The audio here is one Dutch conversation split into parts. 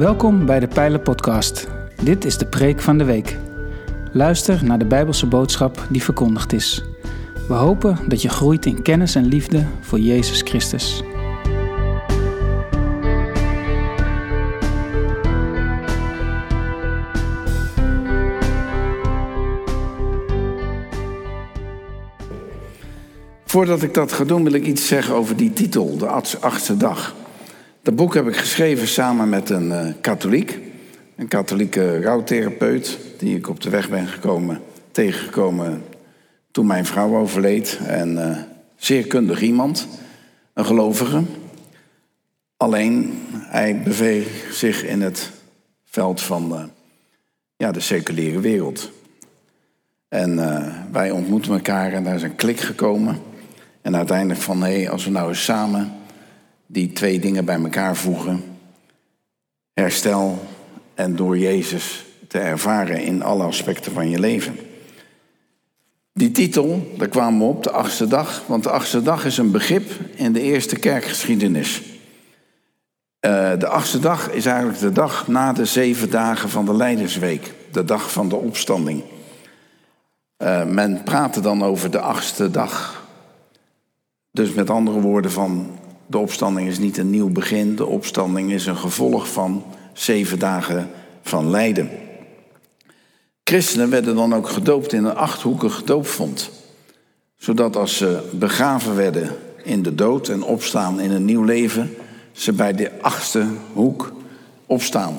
Welkom bij de Pijlen Podcast. Dit is de preek van de week. Luister naar de Bijbelse boodschap die verkondigd is. We hopen dat je groeit in kennis en liefde voor Jezus Christus. Voordat ik dat ga doen, wil ik iets zeggen over die titel, de achtste dag. Dat boek heb ik geschreven samen met een uh, katholiek, een katholieke rouwtherapeut, die ik op de weg ben gekomen, tegengekomen toen mijn vrouw overleed. En uh, zeer kundig iemand, een gelovige. Alleen, hij beweegt zich in het veld van ja, de seculiere wereld. En wij ontmoeten elkaar en daar is een klik gekomen. En uiteindelijk van, hé, hey, als we nou eens samen die twee dingen bij elkaar voegen. Herstel en door Jezus te ervaren in alle aspecten van je leven. Die titel, daar kwamen we op, de achtste dag. Want de achtste dag is een begrip in de eerste kerkgeschiedenis. Uh, de achtste dag is eigenlijk de dag na de zeven dagen van de Leidersweek. De dag van de opstanding. Uh, men praatte dan over de achtste dag. Dus met andere woorden van de opstanding is niet een nieuw begin. De opstanding is een gevolg van zeven dagen van lijden. Christenen werden dan ook gedoopt in een achthoekig doopvond. Zodat als ze begraven werden in de dood en opstaan in een nieuw leven, ze bij de achtste hoek opstaan.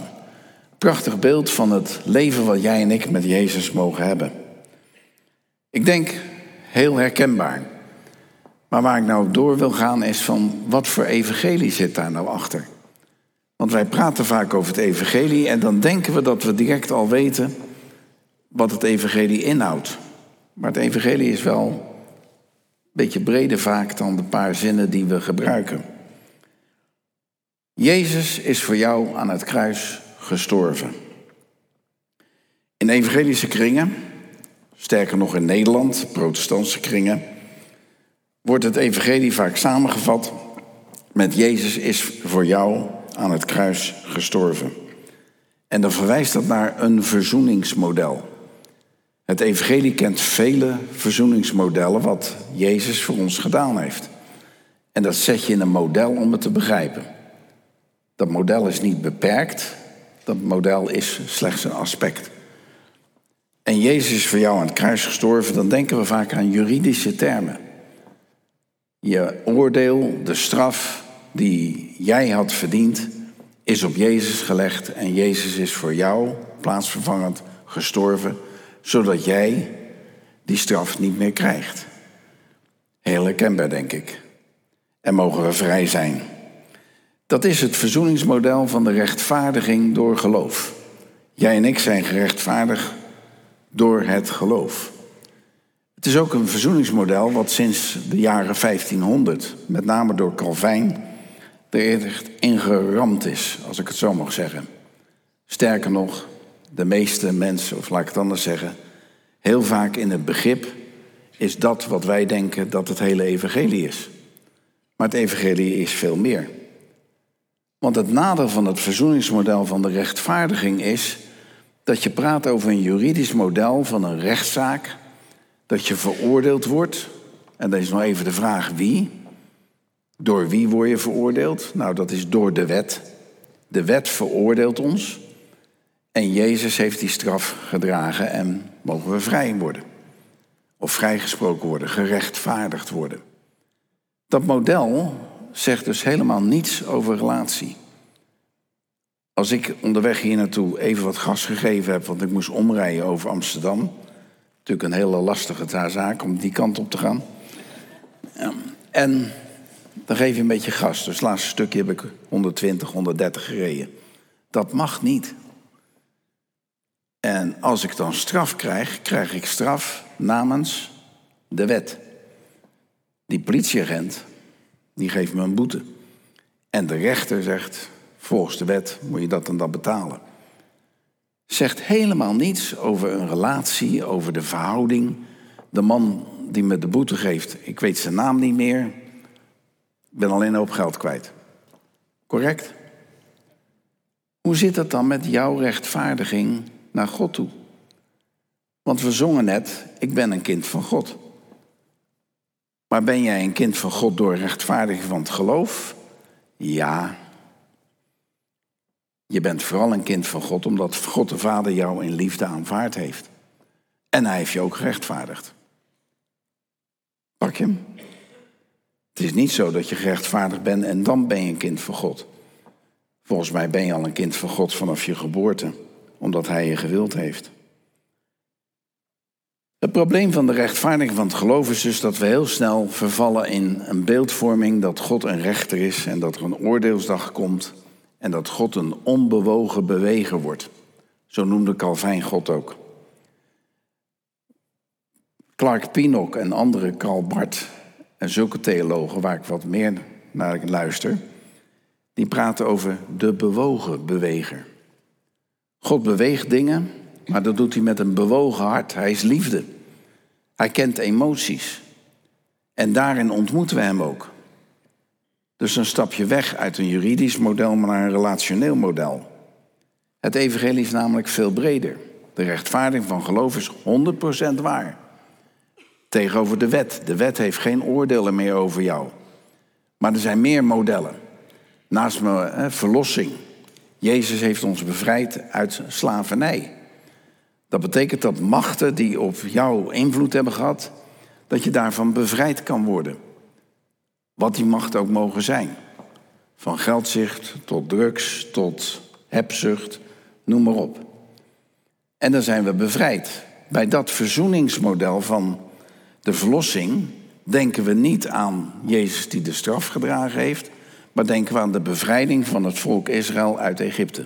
Prachtig beeld van het leven wat jij en ik met Jezus mogen hebben. Ik denk heel herkenbaar. Maar waar ik nou door wil gaan is van wat voor evangelie zit daar nou achter? Want wij praten vaak over het evangelie en dan denken we dat we direct al weten wat het evangelie inhoudt. Maar het evangelie is wel een beetje breder vaak dan de paar zinnen die we gebruiken. Jezus is voor jou aan het kruis gestorven. In evangelische kringen, sterker nog in Nederland, protestantse kringen, wordt het evangelie vaak samengevat met Jezus is voor jou aan het kruis gestorven. En dan verwijst dat naar een verzoeningsmodel. Het evangelie kent vele verzoeningsmodellen wat Jezus voor ons gedaan heeft. En dat zet je in een model om het te begrijpen. Dat model is niet beperkt, dat model is slechts een aspect. En Jezus is voor jou aan het kruis gestorven, dan denken we vaak aan juridische termen. Je oordeel, de straf die jij had verdiend, is op Jezus gelegd en Jezus is voor jou plaatsvervangend gestorven, zodat jij die straf niet meer krijgt. Heel herkenbaar, denk ik. En mogen we vrij zijn. Dat is het verzoeningsmodel van de rechtvaardiging door geloof. Jij en ik zijn gerechtvaardigd door het geloof. Het is ook een verzoeningsmodel wat sinds de jaren 1500, met name door Calvijn, er echt ingeramd is, als ik het zo mag zeggen. Sterker nog, de meeste mensen, of laat ik het anders zeggen, heel vaak in het begrip is dat wat wij denken dat het hele evangelie is. Maar het evangelie is veel meer. Want het nadeel van het verzoeningsmodel van de rechtvaardiging is dat je praat over een juridisch model van een rechtszaak dat je veroordeeld wordt. En dan is nog even de vraag wie. Door wie word je veroordeeld? Nou, dat is door de wet. De wet veroordeelt ons. En Jezus heeft die straf gedragen en mogen we vrij worden. Of vrijgesproken worden, gerechtvaardigd worden. Dat model zegt dus helemaal niets over relatie. Als ik onderweg hier naartoe even wat gas gegeven heb, want ik moest omrijden over Amsterdam, Natuurlijk een hele lastige zaak om die kant op te gaan. En dan geef je een beetje gas. Dus het laatste stukje heb ik 120, 130 gereden. Dat mag niet. En als ik dan straf krijg, krijg ik straf namens de wet. Die politieagent, die geeft me een boete. En de rechter zegt, volgens de wet moet je dat en dat betalen zegt helemaal niets over een relatie, over de verhouding. De man die me de boete geeft, ik weet zijn naam niet meer. Ik ben alleen op geld kwijt. Correct? Hoe zit het dan met jouw rechtvaardiging naar God toe? Want we zongen net, ik ben een kind van God. Maar ben jij een kind van God door rechtvaardiging van het geloof? Ja. Je bent vooral een kind van God omdat God de Vader jou in liefde aanvaard heeft. En hij heeft je ook gerechtvaardigd. Pak je hem? Het is niet zo dat je gerechtvaardigd bent en dan ben je een kind van God. Volgens mij ben je al een kind van God vanaf je geboorte, omdat hij je gewild heeft. Het probleem van de rechtvaardiging van het geloof is dus dat we heel snel vervallen in een beeldvorming dat God een rechter is en dat er een oordeelsdag komt en dat God een onbewogen beweger wordt. Zo noemde Calvijn God ook. Clark Pinnock en andere Karl Barth en zulke theologen waar ik wat meer naar luister, die praten over de bewogen beweger. God beweegt dingen, maar dat doet hij met een bewogen hart. Hij is liefde. Hij kent emoties. En daarin ontmoeten we hem ook. Dus dan stap je weg uit een juridisch model naar een relationeel model. Het evangelie is namelijk veel breder. De rechtvaardiging van geloof is 100% waar. Tegenover de wet. De wet heeft geen oordelen meer over jou. Maar er zijn meer modellen. Naast me, verlossing. Jezus heeft ons bevrijd uit slavernij. Dat betekent dat machten die op jou invloed hebben gehad, dat je daarvan bevrijd kan worden. Wat die machten ook mogen zijn. Van geldzicht tot drugs tot hebzucht, noem maar op. En dan zijn we bevrijd. Bij dat verzoeningsmodel van de verlossing denken we niet aan Jezus die de straf gedragen heeft, maar denken we aan de bevrijding van het volk Israël uit Egypte.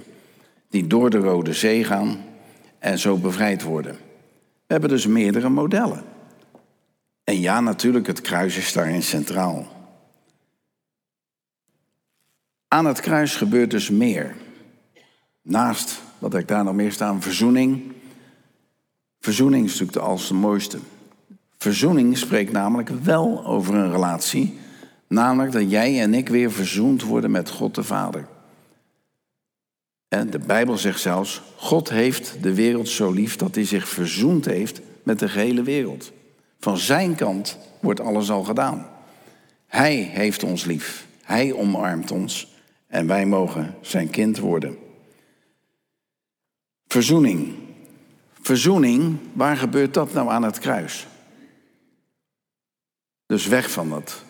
Die door de Rode Zee gaan en zo bevrijd worden. We hebben dus meerdere modellen. En ja, natuurlijk, het kruis is daarin centraal. Aan het kruis gebeurt dus meer. Naast wat ik daar nog meer staan, verzoening. Verzoening is natuurlijk de allermooiste. Verzoening spreekt namelijk wel over een relatie, namelijk dat jij en ik weer verzoend worden met God de Vader. En de Bijbel zegt zelfs, God heeft de wereld zo lief dat hij zich verzoend heeft met de gehele wereld. Van zijn kant wordt alles al gedaan. Hij heeft ons lief. Hij omarmt ons en wij mogen zijn kind worden. Verzoening. Verzoening, waar gebeurt dat nou aan het kruis? Dus weg van dat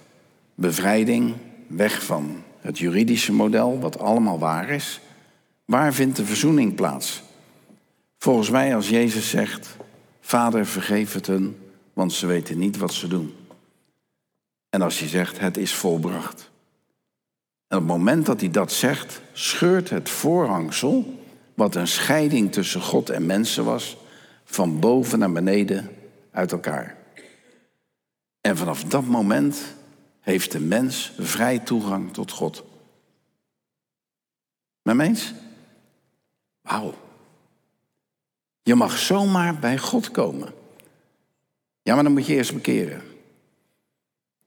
bevrijding, weg van het juridische model, wat allemaal waar is. Waar vindt de verzoening plaats? Volgens mij als Jezus zegt, Vader vergeef het hun, want ze weten niet wat ze doen. En als hij zegt, het is volbracht. En op het moment dat hij dat zegt, scheurt het voorhangsel, wat een scheiding tussen God en mensen was, van boven naar beneden uit elkaar. En vanaf dat moment heeft de mens vrij toegang tot God. Mijn mens? Wauw. Je mag zomaar bij God komen. Ja, maar dan moet je eerst bekeren.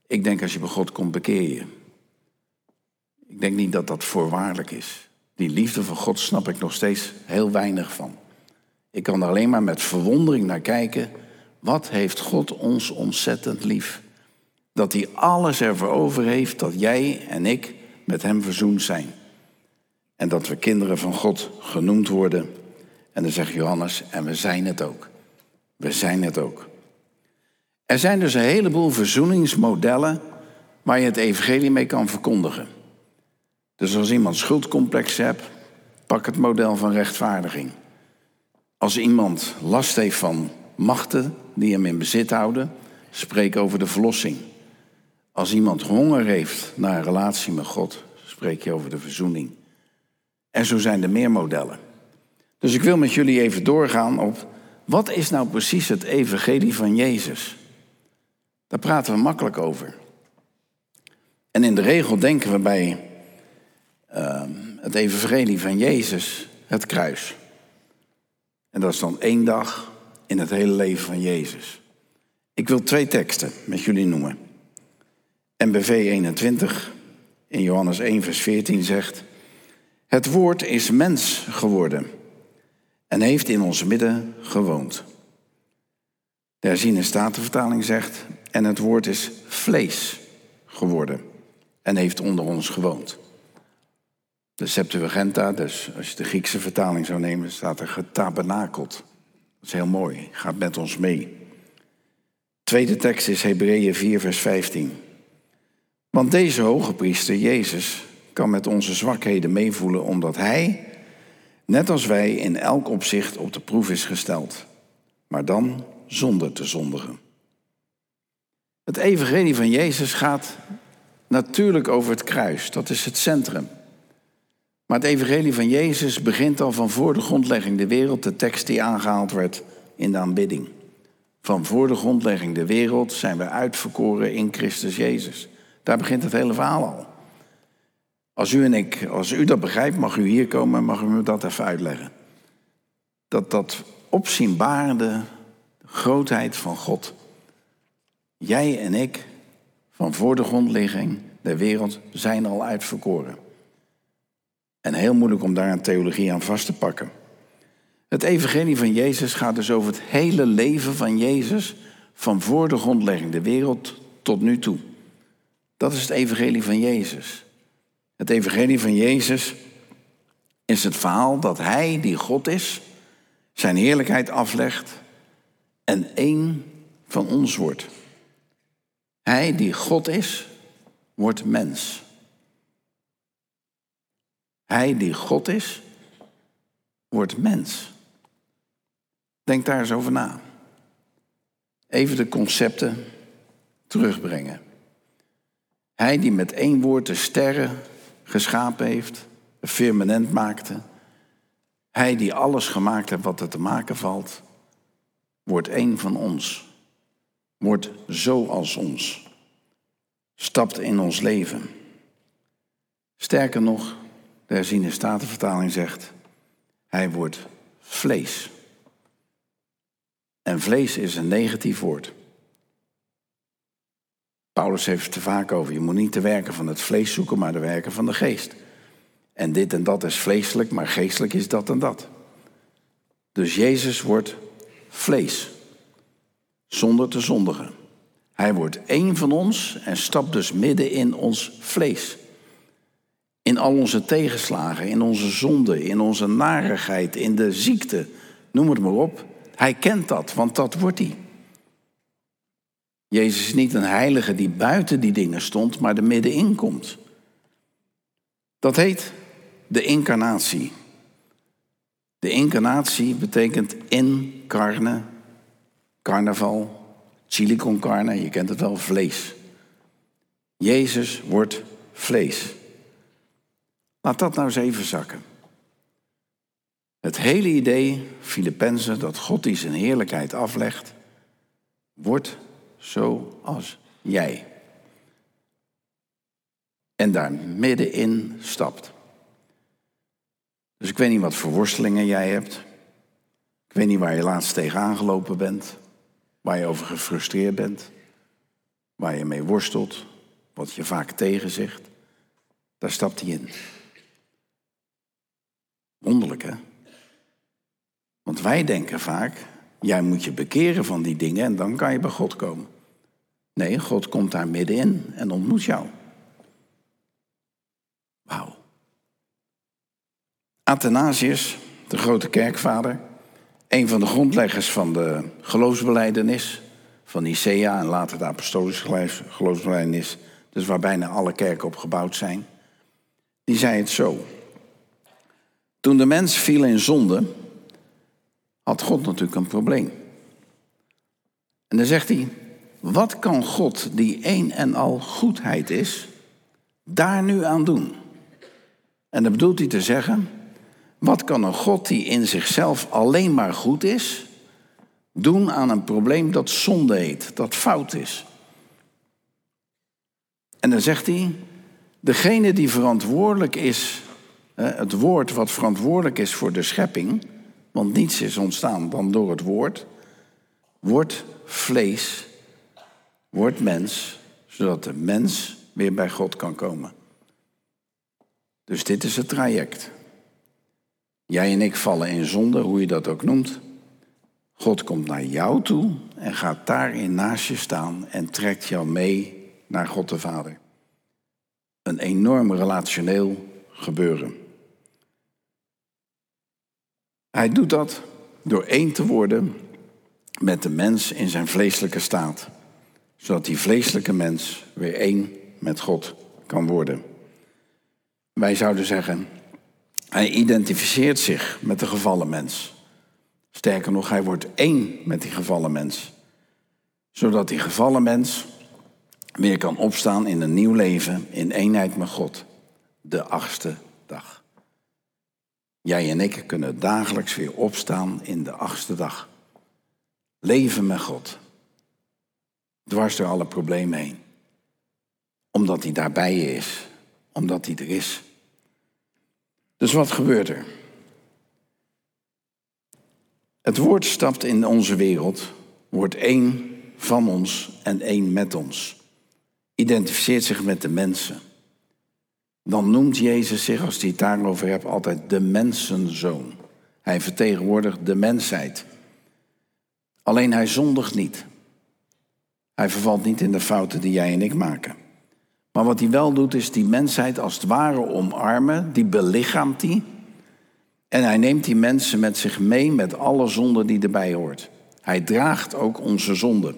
Ik denk als je bij God komt, bekeer je. Ik denk niet dat dat voorwaardelijk is. Die liefde van God snap ik nog steeds heel weinig van. Ik kan er alleen maar met verwondering naar kijken. Wat heeft God ons ontzettend lief? Dat hij alles ervoor over heeft dat jij en ik met hem verzoend zijn. En dat we kinderen van God genoemd worden. En dan zegt Johannes, en we zijn het ook. We zijn het ook. Er zijn dus een heleboel verzoeningsmodellen waar je het evangelie mee kan verkondigen. Dus als iemand schuldcomplex hebt, pak het model van rechtvaardiging. Als iemand last heeft van machten die hem in bezit houden, spreek over de verlossing. Als iemand honger heeft naar een relatie met God, spreek je over de verzoening. En zo zijn er meer modellen. Dus ik wil met jullie even doorgaan op wat is nou precies het evangelie van Jezus? Daar praten we makkelijk over. En in de regel denken we bij uh, het evangelie van Jezus het kruis. En dat is dan één dag in het hele leven van Jezus. Ik wil twee teksten met jullie noemen. MBV 21 in Johannes 1 vers 14 zegt... Het woord is mens geworden en heeft in ons midden gewoond. De herziene statenvertaling zegt, en het woord is vlees geworden en heeft onder ons gewoond. De Septuaginta, dus als je de Griekse vertaling zou nemen, staat er getabernakeld. Dat is heel mooi, gaat met ons mee. Tweede tekst is Hebreeën 4, vers 15. Want deze hoge priester, Jezus, kan met onze zwakheden meevoelen, omdat hij, net als wij, in elk opzicht op de proef is gesteld. Maar dan zonder te zondigen. Het evangelie van Jezus gaat natuurlijk over het kruis. Dat is het centrum. Maar het evangelie van Jezus begint al van voor de grondlegging de wereld, de tekst die aangehaald werd in de aanbidding. Van voor de grondlegging de wereld zijn we uitverkoren in Christus Jezus. Daar begint het hele verhaal al. Als u en ik, als u dat begrijpt, mag u hier komen en mag u me dat even uitleggen. Dat dat opzienbarende grootheid van God. Jij en ik, van voor de grondlegging der wereld, zijn al uitverkoren. En heel moeilijk om daar een theologie aan vast te pakken. Het evangelie van Jezus gaat dus over het hele leven van Jezus, van voor de grondlegging der wereld tot nu toe. Dat is het evangelie van Jezus. Het evangelie van Jezus is het verhaal dat Hij, die God is, zijn heerlijkheid aflegt en één van ons wordt. Hij die God is, wordt mens. Hij die God is, wordt mens. Denk daar eens over na. Even de concepten terugbrengen. Hij die met één woord de sterren geschapen heeft, firmament maakte. Hij die alles gemaakt heeft wat er te maken valt, wordt één van ons. Wordt zoals ons. Stapt in ons leven. Sterker nog, de herziene statenvertaling zegt, hij wordt vlees. En vlees is een negatief woord. Paulus heeft het er vaak over. Je moet niet de werken van het vlees zoeken, maar de werken van de geest. En dit en dat is vleeselijk, maar geestelijk is dat en dat. Dus Jezus wordt vlees, zonder te zondigen. Hij wordt één van ons en stapt dus midden in ons vlees. In al onze tegenslagen, in onze zonden, in onze narigheid, in de ziekte, noem het maar op. Hij kent dat, want dat wordt hij. Jezus is niet een heilige die buiten die dingen stond, maar er middenin komt. Dat heet de incarnatie. De incarnatie betekent incarne, carnaval, chili con carne, je kent het wel, vlees. Jezus wordt vlees. Laat dat nou eens even zakken. Het hele idee, Filippenzen, dat God die zijn heerlijkheid aflegt, wordt zoals jij. En daar middenin stapt. Dus ik weet niet wat voor worstelingen jij hebt. Ik weet niet waar je laatst tegenaan gelopen bent. Waar je over gefrustreerd bent. Waar je mee worstelt. Wat je vaak tegenzegt. Daar stapt hij in. Wonderlijk hè? Want wij denken vaak, Jij moet je bekeren van die dingen en dan kan je bij God komen. Nee, God komt daar middenin en ontmoet jou. Wauw. Athanasius, de grote kerkvader, een van de grondleggers van de geloofsbeleidenis van Nicea en later de apostolische geloofsbeleidenis, dus waar bijna alle kerken op gebouwd zijn, die zei het zo. Toen de mens viel in zonde, had God natuurlijk een probleem. En dan zegt hij, wat kan God, die één en al goedheid is, daar nu aan doen? En dan bedoelt hij te zeggen, wat kan een God die in zichzelf alleen maar goed is, doen aan een probleem dat zonde heet, dat fout is? En dan zegt hij, degene die verantwoordelijk is, het woord wat verantwoordelijk is voor de schepping, want niets is ontstaan dan door het woord, wordt vlees, wordt mens, zodat de mens weer bij God kan komen. Dus dit is het traject. Jij en ik vallen in zonde, hoe je dat ook noemt. God komt naar jou toe en gaat daarin naast je staan en trekt jou mee naar God de Vader. Een enorm relationeel gebeuren. Hij doet dat door één te worden met de mens in zijn vleeselijke staat, zodat die vleeselijke mens weer één met God kan worden. Wij zouden zeggen, hij identificeert zich met de gevallen mens. Sterker nog, hij wordt één met die gevallen mens. Zodat die gevallen mens weer kan opstaan in een nieuw leven in eenheid met God. De achtste dag. Jij en ik kunnen dagelijks weer opstaan in de achtste dag. Leven met God. Dwars door alle problemen heen. Omdat hij daarbij is. Omdat hij er is. Dus wat gebeurt er? Het woord stapt in onze wereld, wordt één van ons en één met ons. Identificeert zich met de mensen. Dan noemt Jezus zich, als hij het daarover hebt, altijd de mensenzoon. Hij vertegenwoordigt de mensheid. Alleen hij zondigt niet. Hij vervalt niet in de fouten die jij en ik maken. Maar wat hij wel doet, is die mensheid als het ware omarmen, die belichaamt hij. En hij neemt die mensen met zich mee met alle zonden die erbij hoort. Hij draagt ook onze zonden.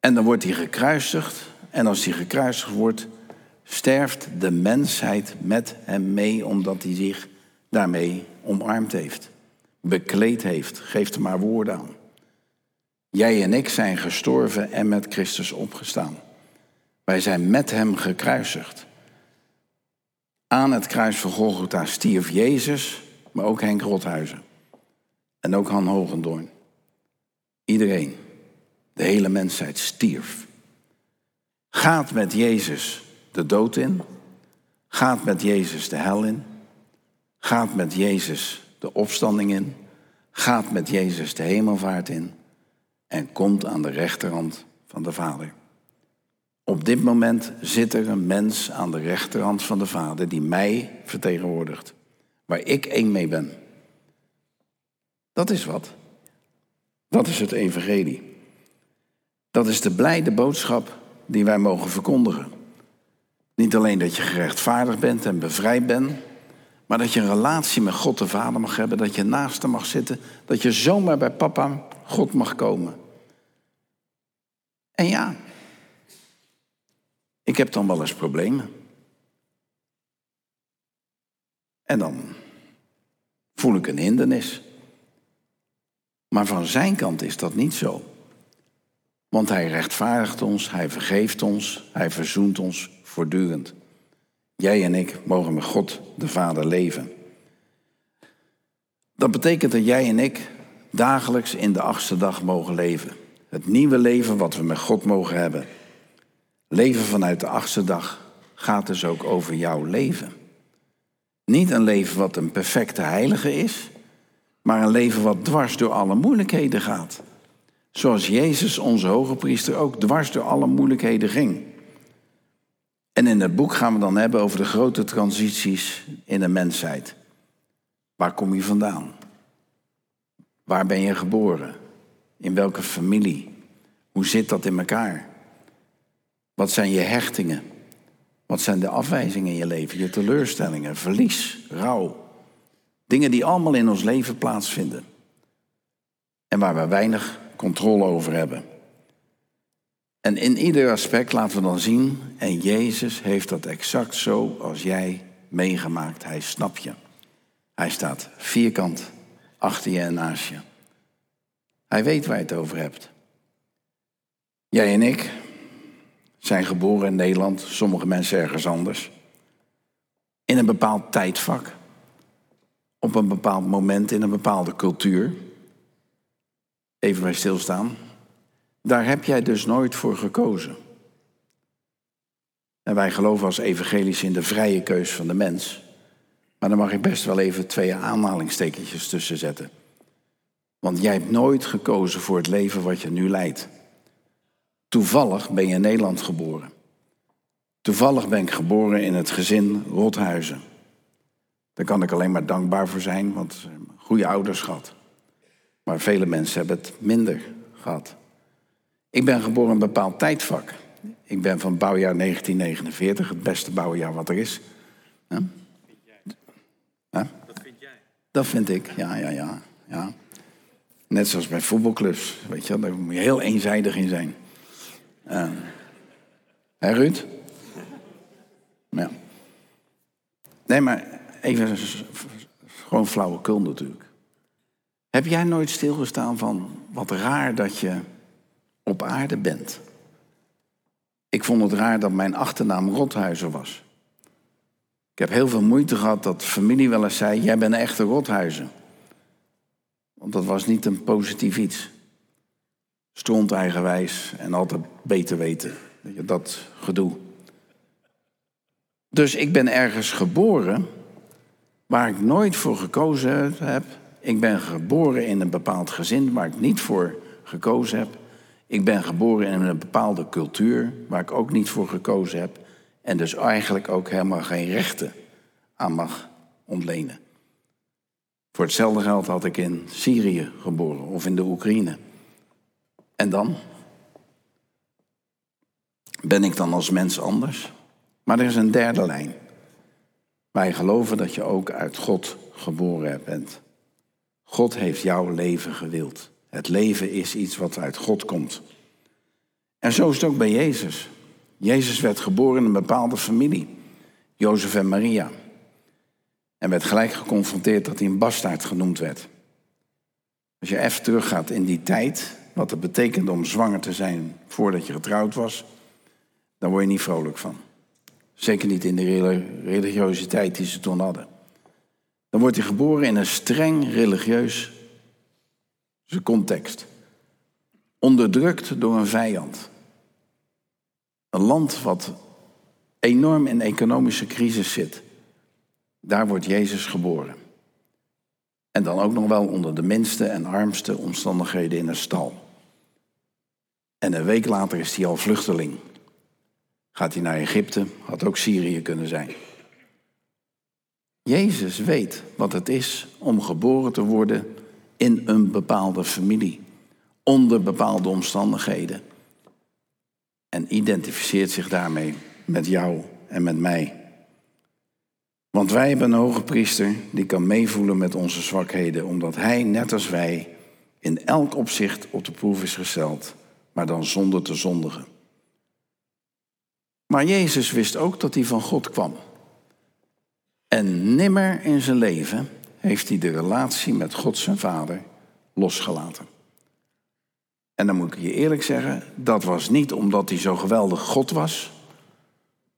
En dan wordt hij gekruisigd. En als hij gekruisigd wordt, sterft de mensheid met hem mee, omdat hij zich daarmee omarmd heeft. Bekleed heeft. Geeft er maar woorden aan. Jij en ik zijn gestorven en met Christus opgestaan. Wij zijn met hem gekruisigd. Aan het kruis van Golgotha stierf Jezus, maar ook Henk Rothuizen. En ook Han Hogendoorn. Iedereen, de hele mensheid stierf. Gaat met Jezus de dood in. Gaat met Jezus de hel in. Gaat met Jezus de opstanding in. Gaat met Jezus de hemelvaart in. En komt aan de rechterhand van de Vader. Op dit moment zit er een mens aan de rechterhand van de Vader die mij vertegenwoordigt, waar ik één mee ben. Dat is wat. Dat is het evangelie. Dat is de blijde boodschap die wij mogen verkondigen. Niet alleen dat je gerechtvaardigd bent en bevrijd bent, maar dat je een relatie met God de Vader mag hebben, dat je naast hem mag zitten, dat je zomaar bij papa God mag komen. En ja, ik heb dan wel eens problemen. En dan voel ik een hindernis. Maar van zijn kant is dat niet zo. Want hij rechtvaardigt ons, hij vergeeft ons, hij verzoent ons voortdurend. Jij en ik mogen met God de Vader leven. Dat betekent dat jij en ik dagelijks in de achtste dag mogen leven. Het nieuwe leven wat we met God mogen hebben. Leven vanuit de achtste dag gaat dus ook over jouw leven. Niet een leven wat een perfecte heilige is, maar een leven wat dwars door alle moeilijkheden gaat. Zoals Jezus, onze hoge priester, ook dwars door alle moeilijkheden ging. En in het boek gaan we dan hebben over de grote transities in de mensheid. Waar kom je vandaan? Waar ben je geboren? In welke familie? Hoe zit dat in elkaar? Wat zijn je hechtingen? Wat zijn de afwijzingen in je leven, je teleurstellingen, verlies, rouw? Dingen die allemaal in ons leven plaatsvinden. En waar we weinig controle over hebben. En in ieder aspect laten we dan zien, en Jezus heeft dat exact zo als jij meegemaakt. Hij snapt je. Hij staat vierkant achter je en naast je. Hij weet waar je het over hebt. Jij en ik, zijn geboren in Nederland, sommige mensen ergens anders. In een bepaald tijdvak. Op een bepaald moment in een bepaalde cultuur. Even bij stilstaan. Daar heb jij dus nooit voor gekozen. En wij geloven als evangelisch in de vrije keus van de mens. Maar dan mag ik best wel even twee aanhalingstekentjes tussen zetten. Want jij hebt nooit gekozen voor het leven wat je nu leidt. Toevallig ben je in Nederland geboren. Toevallig ben ik geboren in het gezin Rothuizen. Daar kan ik alleen maar dankbaar voor zijn, want goede ouders gehad. Maar vele mensen hebben het minder gehad. Ik ben geboren in een bepaald tijdvak. Ik ben van bouwjaar 1949, het beste bouwjaar wat er is. Huh? Dat vind jij? Dat vind ik, ja, ja, ja. ja. Net zoals bij voetbalclubs, weet je, daar moet je heel eenzijdig in zijn. Uh, hè, Ruud? Ja. Nee, maar even gewoon flauwekul natuurlijk. Heb jij nooit stilgestaan van wat raar dat je op aarde bent? Ik vond het raar dat mijn achternaam Rothuizen was. Ik heb heel veel moeite gehad dat familie wel eens zei: Jij bent een echte Rothuizen. Want dat was niet een positief iets. Stront eigenwijs en altijd beter weten. Dat gedoe. Dus ik ben ergens geboren waar ik nooit voor gekozen heb. Ik ben geboren in een bepaald gezin waar ik niet voor gekozen heb. Ik ben geboren in een bepaalde cultuur waar ik ook niet voor gekozen heb. En dus eigenlijk ook helemaal geen rechten aan mag ontlenen. Voor hetzelfde geld had ik in Syrië geboren of in de Oekraïne. En dan? Ben ik dan als mens anders? Maar er is een derde lijn. Wij geloven dat je ook uit God geboren bent. God heeft jouw leven gewild. Het leven is iets wat uit God komt. En zo is het ook bij Jezus. Jezus werd geboren in een bepaalde familie, Jozef en Maria. En werd gelijk geconfronteerd dat hij een bastaard genoemd werd. Als je even teruggaat in die tijd, wat het betekende om zwanger te zijn voordat je getrouwd was, dan word je niet vrolijk van. Zeker niet in de religiositeit die ze toen hadden. Dan wordt hij geboren in een streng religieus context. Onderdrukt door een vijand. Een land wat enorm in economische crisis zit. Daar wordt Jezus geboren. En dan ook nog wel onder de minste en armste omstandigheden in een stal. En een week later is hij al vluchteling. Gaat hij naar Egypte, had ook Syrië kunnen zijn. Jezus weet wat het is om geboren te worden in een bepaalde familie, onder bepaalde omstandigheden. En identificeert zich daarmee met jou en met mij. Want wij hebben een hoge priester die kan meevoelen met onze zwakheden, omdat hij, net als wij, in elk opzicht op de proef is gesteld, maar dan zonder te zondigen. Maar Jezus wist ook dat hij van God kwam. En nimmer in zijn leven heeft hij de relatie met God zijn Vader losgelaten. En dan moet ik je eerlijk zeggen, dat was niet omdat hij zo geweldig God was.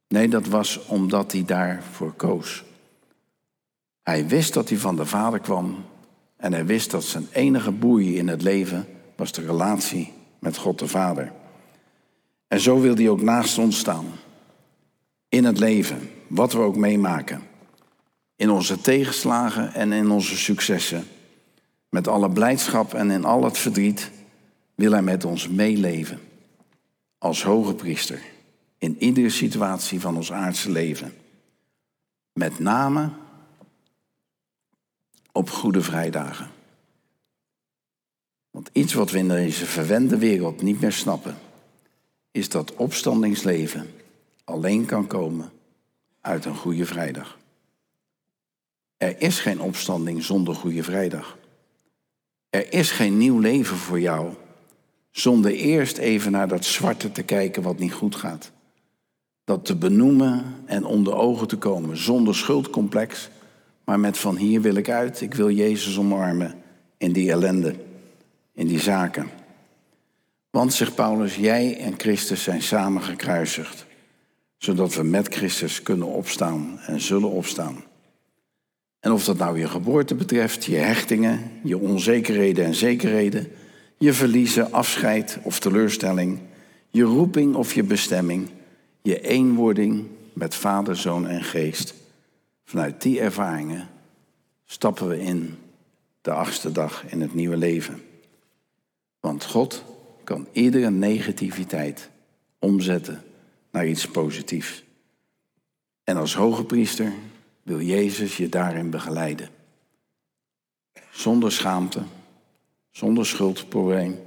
Nee, dat was omdat hij daarvoor koos. Hij wist dat hij van de Vader kwam en hij wist dat zijn enige boei in het leven was de relatie met God de Vader. En zo wil hij ook naast ons staan. In het leven, wat we ook meemaken. In onze tegenslagen en in onze successen. Met alle blijdschap en in al het verdriet wil hij met ons meeleven. Als hoge priester. In iedere situatie van ons aardse leven. Met name op Goede Vrijdagen. Want iets wat we in deze verwende wereld niet meer snappen, is dat opstandingsleven alleen kan komen uit een Goede Vrijdag. Er is geen opstanding zonder Goede Vrijdag. Er is geen nieuw leven voor jou zonder eerst even naar dat zwarte te kijken wat niet goed gaat. Dat te benoemen en onder ogen te komen zonder schuldcomplex maar met van hier wil ik uit, ik wil Jezus omarmen in die ellende, in die zaken. Want, zegt Paulus, jij en Christus zijn samen gekruisigd, zodat we met Christus kunnen opstaan en zullen opstaan. En of dat nou je geboorte betreft, je hechtingen, je onzekerheden en zekerheden, je verliezen, afscheid of teleurstelling, je roeping of je bestemming, je eenwording met Vader, Zoon en Geest. Vanuit die ervaringen stappen we in de achtste dag in het nieuwe leven. Want God kan iedere negativiteit omzetten naar iets positiefs. En als hoge priester wil Jezus je daarin begeleiden. Zonder schaamte, zonder schuldprobleem.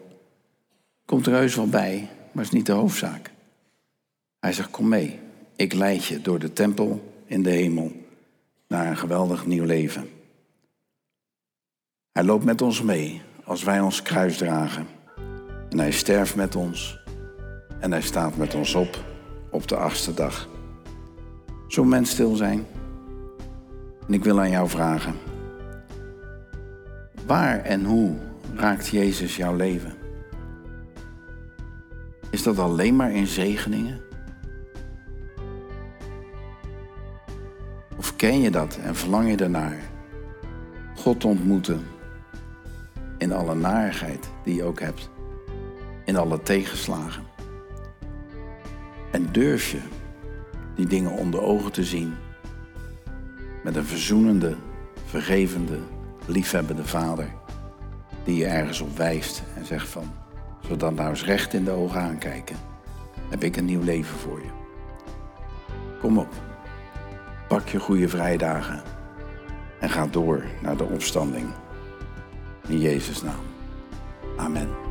Komt er heus wel bij, maar is niet de hoofdzaak. Hij zegt, kom mee, ik leid je door de tempel in de hemel naar een geweldig nieuw leven. Hij loopt met ons mee als wij ons kruis dragen. En hij sterft met ons en hij staat met ons op op de achtste dag. Zo'n mens stil zijn. En ik wil aan jou vragen. Waar en hoe raakt Jezus jouw leven? Is dat alleen maar in zegeningen? Of ken je dat en verlang je ernaar? God te ontmoeten in alle narigheid die je ook hebt, in alle tegenslagen. En durf je die dingen onder ogen te zien met een verzoenende, vergevende, liefhebbende vader die je ergens op wijst en zegt van, zodat nou eens recht in de ogen aankijken, heb ik een nieuw leven voor je. Kom op, pak je goede vrijdagen en ga door naar de opstanding. In Jezus' naam. Amen.